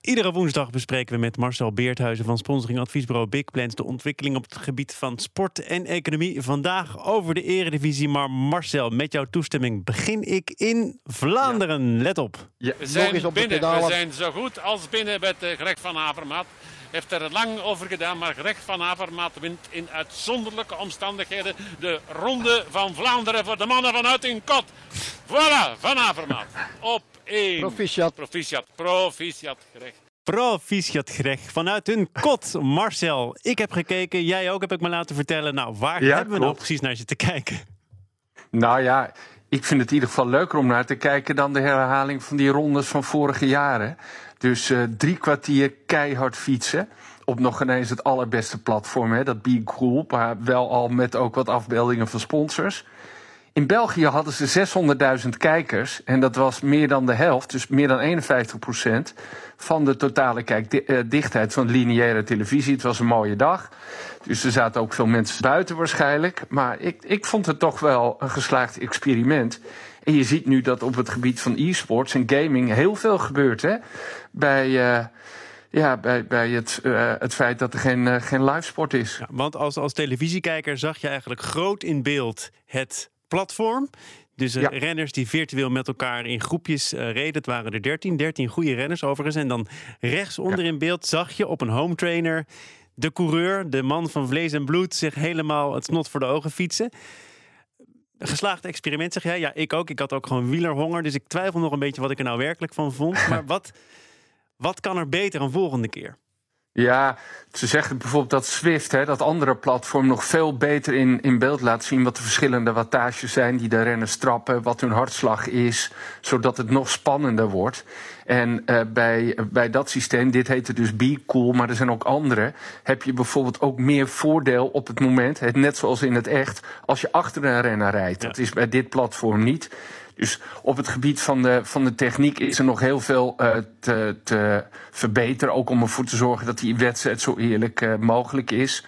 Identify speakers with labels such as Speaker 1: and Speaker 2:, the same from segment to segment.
Speaker 1: Iedere woensdag bespreken we met Marcel Beerthuizen van sponsoring adviesbureau Big Plans de ontwikkeling op het gebied van sport en economie. Vandaag over de eredivisie. Maar Marcel, met jouw toestemming begin ik in Vlaanderen. Let op.
Speaker 2: Ja,
Speaker 3: We zijn
Speaker 2: nog op
Speaker 3: binnen. We zijn zo goed als binnen met eh, Greg van Avermaat. Heeft er lang over gedaan, maar Greg van Avermaat wint in uitzonderlijke omstandigheden de Ronde van Vlaanderen voor de mannen vanuit in kot. Voilà, van Avermaat. Op één.
Speaker 2: Proficiat.
Speaker 3: Proficiat, proficiat, Greg.
Speaker 1: Proficiat Greg vanuit hun kot. Marcel, ik heb gekeken. Jij ook, heb ik me laten vertellen. Nou, waar
Speaker 4: Ja,
Speaker 1: hebben we nou precies naar zitten kijken?
Speaker 4: Nou ja, ik vind het in ieder geval leuker om naar te kijken dan de herhaling van die rondes van vorige jaren. Dus eh, drie kwartier keihard fietsen. Op nog ineens het allerbeste platform, hè, dat Be Cool. Maar wel al met ook wat afbeeldingen van sponsors. In België hadden ze 600.000 kijkers. En dat was meer dan de helft, dus meer dan 51% van de totale kijkdichtheid van lineaire televisie. Het was een mooie dag. Dus er zaten ook veel mensen buiten waarschijnlijk. Maar ik, ik vond het toch wel een geslaagd experiment. En je ziet nu dat op het gebied van e-sports en gaming heel veel gebeurt. Hè? Bij, eh, ja, bij, bij het, eh, het feit dat er geen, eh, geen livesport is.
Speaker 1: Want als, als televisiekijker zag je eigenlijk groot in beeld het platform. Dus eh,
Speaker 4: Ja.
Speaker 1: renners die virtueel met elkaar in groepjes eh, reden. Het waren er 13, 13 goede renners overigens. En dan rechtsonder in beeld zag je op een home trainer de coureur, de man van vlees en bloed, zich helemaal het snot voor de ogen fietsen. Geslaagd experiment, zeg jij? Ja, ik ook. Ik had ook gewoon wielerhonger. Dus ik twijfel nog een beetje wat ik er nou werkelijk van vond. Maar wat, wat kan er beter een volgende keer?
Speaker 4: Ja, ze zeggen bijvoorbeeld dat Swift, hè, dat andere platform, nog veel beter in, in beeld laat zien wat de verschillende wattages zijn die de renners trappen, wat hun hartslag is, zodat het nog spannender wordt. En eh, bij, bij dat systeem, dit heette dus Be Cool, maar er zijn ook andere, heb je bijvoorbeeld ook meer voordeel op het moment, het, net zoals in het echt, als je achter een renner rijdt. Dat is bij dit platform niet. Dus op het gebied van de, van de techniek is er nog heel veel eh, te, te verbeteren. Ook om ervoor te zorgen dat die wedstrijd zo eerlijk eh, mogelijk is.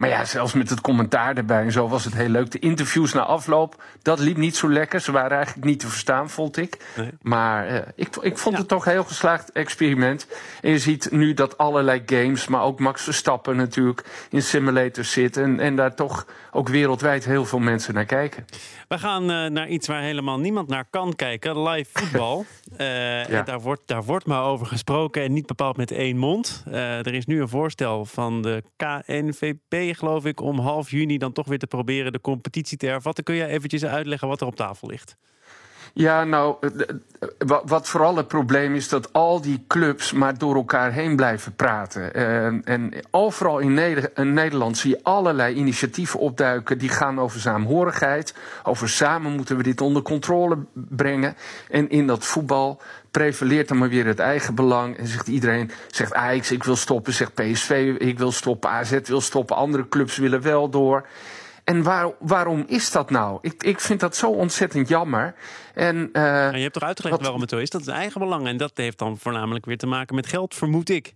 Speaker 4: Maar ja, zelfs met het commentaar erbij en zo was het heel leuk. De interviews na afloop, dat liep niet zo lekker. Ze waren eigenlijk niet te verstaan, vond ik.
Speaker 1: Nee.
Speaker 4: Maar eh, ik, ik vond
Speaker 1: Ja.
Speaker 4: het toch een heel geslaagd experiment. En je ziet nu dat allerlei games, maar ook Max Verstappen natuurlijk, in simulators zitten. En, en daar toch ook wereldwijd heel veel mensen naar kijken.
Speaker 1: We gaan eh, naar iets waar helemaal niemand naar kan kijken. Live voetbal. Eh, en daar, wordt, daar wordt maar over gesproken en niet bepaald met één mond. Eh, er is nu een voorstel van de KNVB, geloof ik, om half juni dan toch weer te proberen de competitie te hervatten. Kun je eventjes uitleggen wat er op tafel ligt?
Speaker 4: Ja, nou, eh, eh, wa- wat vooral het probleem is dat al die clubs maar door elkaar heen blijven praten. En, overal in Nederland zie je allerlei initiatieven opduiken die gaan over saamhorigheid. Over samen moeten we dit onder controle brengen. En in dat voetbal prevaleert dan maar weer het eigen belang. En zegt iedereen, zegt Ajax, ik wil stoppen. Zegt PSV, ik wil stoppen. AZ wil stoppen. Andere clubs willen wel door. En waar, waarom is dat nou? Ik, ik vind dat zo ontzettend jammer. En, eh,
Speaker 1: Nou, je hebt toch uitgelegd
Speaker 4: Wat-
Speaker 1: waarom het zo is? Dat is eigen belang. En dat heeft dan voornamelijk weer te maken met geld, vermoed ik.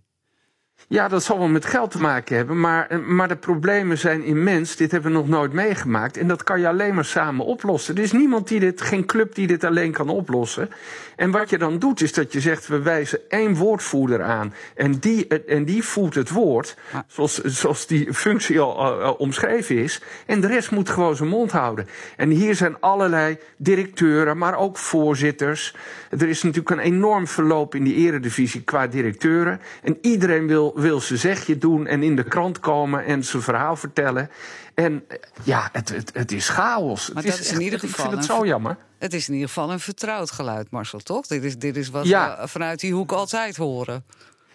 Speaker 4: Ja, dat zal wel met geld te maken hebben. Maar, eh, maar de problemen zijn immens. Dit hebben we nog nooit meegemaakt. En dat kan je alleen maar samen oplossen. Er is niemand die dit, geen club die dit alleen kan oplossen. En wat je dan doet, is dat je zegt: we wijzen één woordvoerder aan. En die, eh, en die voert het woord. Zoals, zoals die functie al omschreven is. En de rest moet gewoon zijn mond houden. En hier zijn allerlei directeuren, maar ook voorzitters. Er is natuurlijk een enorm verloop in die eredivisie qua directeuren. En iedereen wil, wil zijn zegje doen en in de krant komen en zijn verhaal vertellen. En ja, het, het, het is chaos.
Speaker 5: Maar
Speaker 4: het
Speaker 5: dat is in ieder
Speaker 4: Ik
Speaker 5: geval
Speaker 4: vind het zo jammer.
Speaker 5: Het is in ieder geval een vertrouwd geluid, Marcel, toch? Dit is, dit is wat
Speaker 4: Ja.
Speaker 5: we vanuit die hoek altijd horen.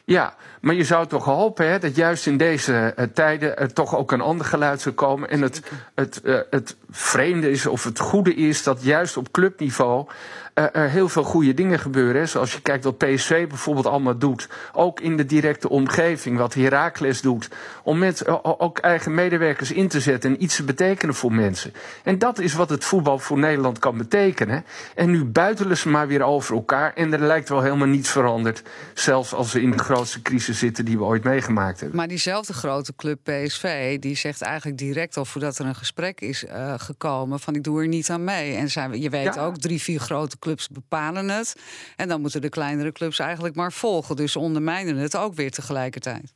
Speaker 4: Ja, maar je zou toch hopen hè, dat juist in deze eh, tijden er toch ook een ander geluid zou komen. En het, het, eh, het vreemde is, of het goede is, dat juist op clubniveau eh, er heel veel goede dingen gebeuren. Hè. Zoals je kijkt wat PSV bijvoorbeeld allemaal doet. Ook in de directe omgeving, wat Heracles doet. Om met eh, ook eigen medewerkers in te zetten en iets te betekenen voor mensen. En dat is wat het voetbal voor Nederland kan betekenen. En nu buitelen ze maar weer over elkaar. En er lijkt wel helemaal niets veranderd. Zelfs als we in de grootste crisis zitten die we ooit meegemaakt hebben.
Speaker 5: Maar diezelfde grote club PSV, die zegt eigenlijk direct al voordat er een gesprek is eh, gekomen van ik doe er niet aan mee. En zijn, je weet
Speaker 4: Ja.
Speaker 5: ook, drie, vier grote clubs bepalen het. En dan moeten de kleinere clubs eigenlijk maar volgen. Dus ondermijnen het ook weer tegelijkertijd.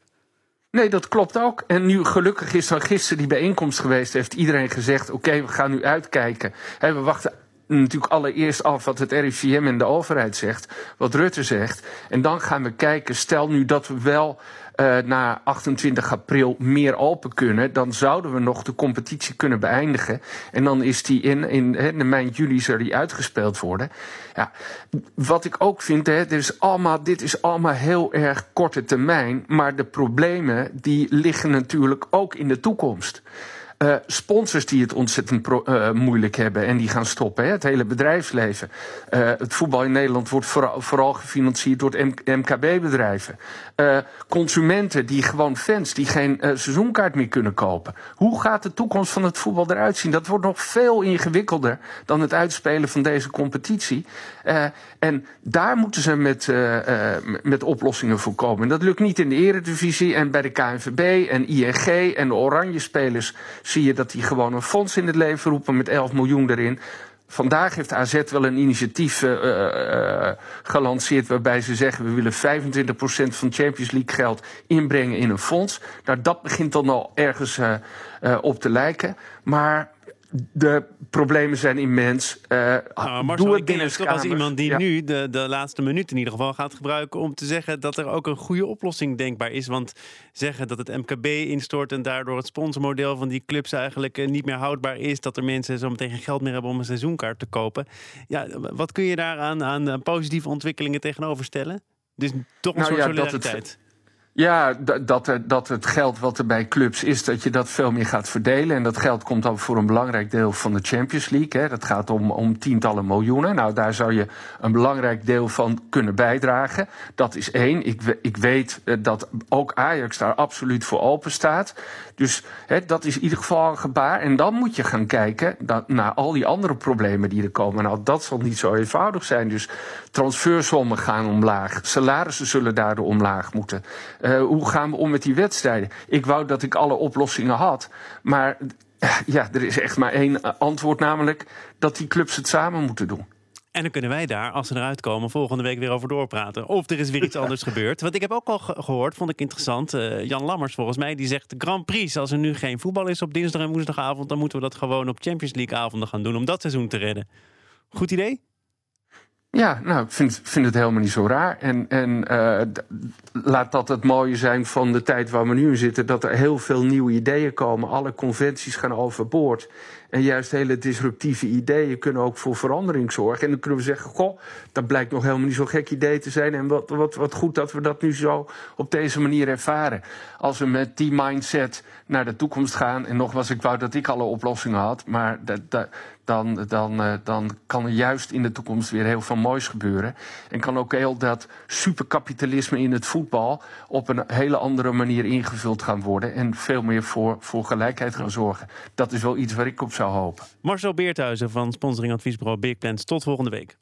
Speaker 4: Nee, dat klopt ook. En nu gelukkig is er gisteren die bijeenkomst geweest. Heeft iedereen gezegd: oké, we gaan nu uitkijken. We wachten natuurlijk allereerst af wat het RIVM en de overheid zegt. Wat Rutte zegt. En dan gaan we kijken. Stel nu dat we wel eh, na 28 april meer open kunnen. Dan zouden we nog de competitie kunnen beëindigen. En dan is die in, in, in mei, juli zou die uitgespeeld worden. Ja, wat ik ook vind, hè, dit, is allemaal, dit is allemaal heel erg korte termijn. Maar de problemen die liggen natuurlijk ook in de toekomst. Eh, sponsors die het ontzettend eh, moeilijk hebben en die gaan stoppen. Hè? Het hele bedrijfsleven. Eh, het voetbal in Nederland wordt vooral, gefinancierd door MKB-bedrijven. Consumenten die gewoon fans die geen seizoenkaart meer kunnen kopen. Hoe gaat de toekomst van het voetbal eruit zien? Dat wordt nog veel ingewikkelder dan het uitspelen van deze competitie. En daar moeten ze met, met oplossingen voor komen. En dat lukt niet in de Eredivisie en bij de KNVB en ING en de Oranje spelers zie je dat die gewoon een fonds in het leven roepen met 11 miljoen erin. Vandaag heeft AZ wel een initiatief uh, uh, gelanceerd waarbij ze zeggen we willen 25% van Champions League geld inbrengen in een fonds. Nou, dat begint dan al ergens uh, op te lijken. Maar de problemen zijn immens. Uh,
Speaker 1: nou, Marcel, doe het binnen toch als iemand die ja. nu de, de laatste minuut in ieder geval gaat gebruiken om te zeggen dat er ook een goede oplossing denkbaar is. Want zeggen dat het MKB instort en daardoor het sponsormodel van die clubs eigenlijk uh, niet meer houdbaar is, dat er mensen zo meteen geen geld meer hebben om een seizoenkaart te kopen. Ja, wat kun je daar aan, aan positieve ontwikkelingen tegenover stellen? Dus toch een
Speaker 4: nou,
Speaker 1: soort
Speaker 4: ja,
Speaker 1: solidariteit.
Speaker 4: Ja, dat, dat het geld wat er bij clubs is, dat je dat veel meer gaat verdelen. En dat geld komt dan voor een belangrijk deel van de Champions League. Hè. Dat gaat om, om tientallen miljoenen. Nou, daar zou je een belangrijk deel van kunnen bijdragen. Dat is één. Ik, ik weet dat ook Ajax daar absoluut voor open staat. Dus hè, dat is in ieder geval een gebaar. En dan moet je gaan kijken naar al die andere problemen die er komen. Nou, dat zal niet zo eenvoudig zijn. Dus transfersommen gaan omlaag. Salarissen zullen daardoor omlaag moeten. Uh, hoe gaan we om met die wedstrijden? Ik wou dat ik alle oplossingen had. Maar ja, er is echt maar één antwoord, namelijk dat die clubs het samen moeten doen.
Speaker 1: En dan kunnen wij daar, als ze eruit komen, volgende week weer over doorpraten. Of er is weer iets anders gebeurd. Want ik heb ook al ge gehoord, vond ik interessant. Uh, Jan Lammers volgens mij, die zegt Grand Prix. Als er nu geen voetbal is op dinsdag en woensdagavond, dan moeten we dat gewoon op Champions League avonden gaan doen om dat seizoen te redden. Goed idee?
Speaker 4: Ja, nou, ik vind, vind het helemaal niet zo raar. En, en uh, laat dat het mooie zijn van de tijd waar we nu in zitten. Dat er heel veel nieuwe ideeën komen. Alle conventies gaan overboord. En juist hele disruptieve ideeën kunnen ook voor verandering zorgen. En dan kunnen we zeggen, goh, dat blijkt nog helemaal niet zo'n gek idee te zijn. En wat, wat, wat goed dat we dat nu zo op deze manier ervaren. Als we met die mindset naar de toekomst gaan. En nogmaals, ik wou dat ik alle oplossingen had. Maar dat, dan, dan, uh, dan kan er juist in de toekomst weer heel veel moois gebeuren. En kan ook heel dat superkapitalisme in het op een hele andere manier ingevuld gaan worden. En veel meer voor, voor gelijkheid gaan zorgen. Dat is wel iets waar ik op zou hopen.
Speaker 1: Marcel Beerthuizen van sponsoringadviesbureau Big Plans. Tot volgende week.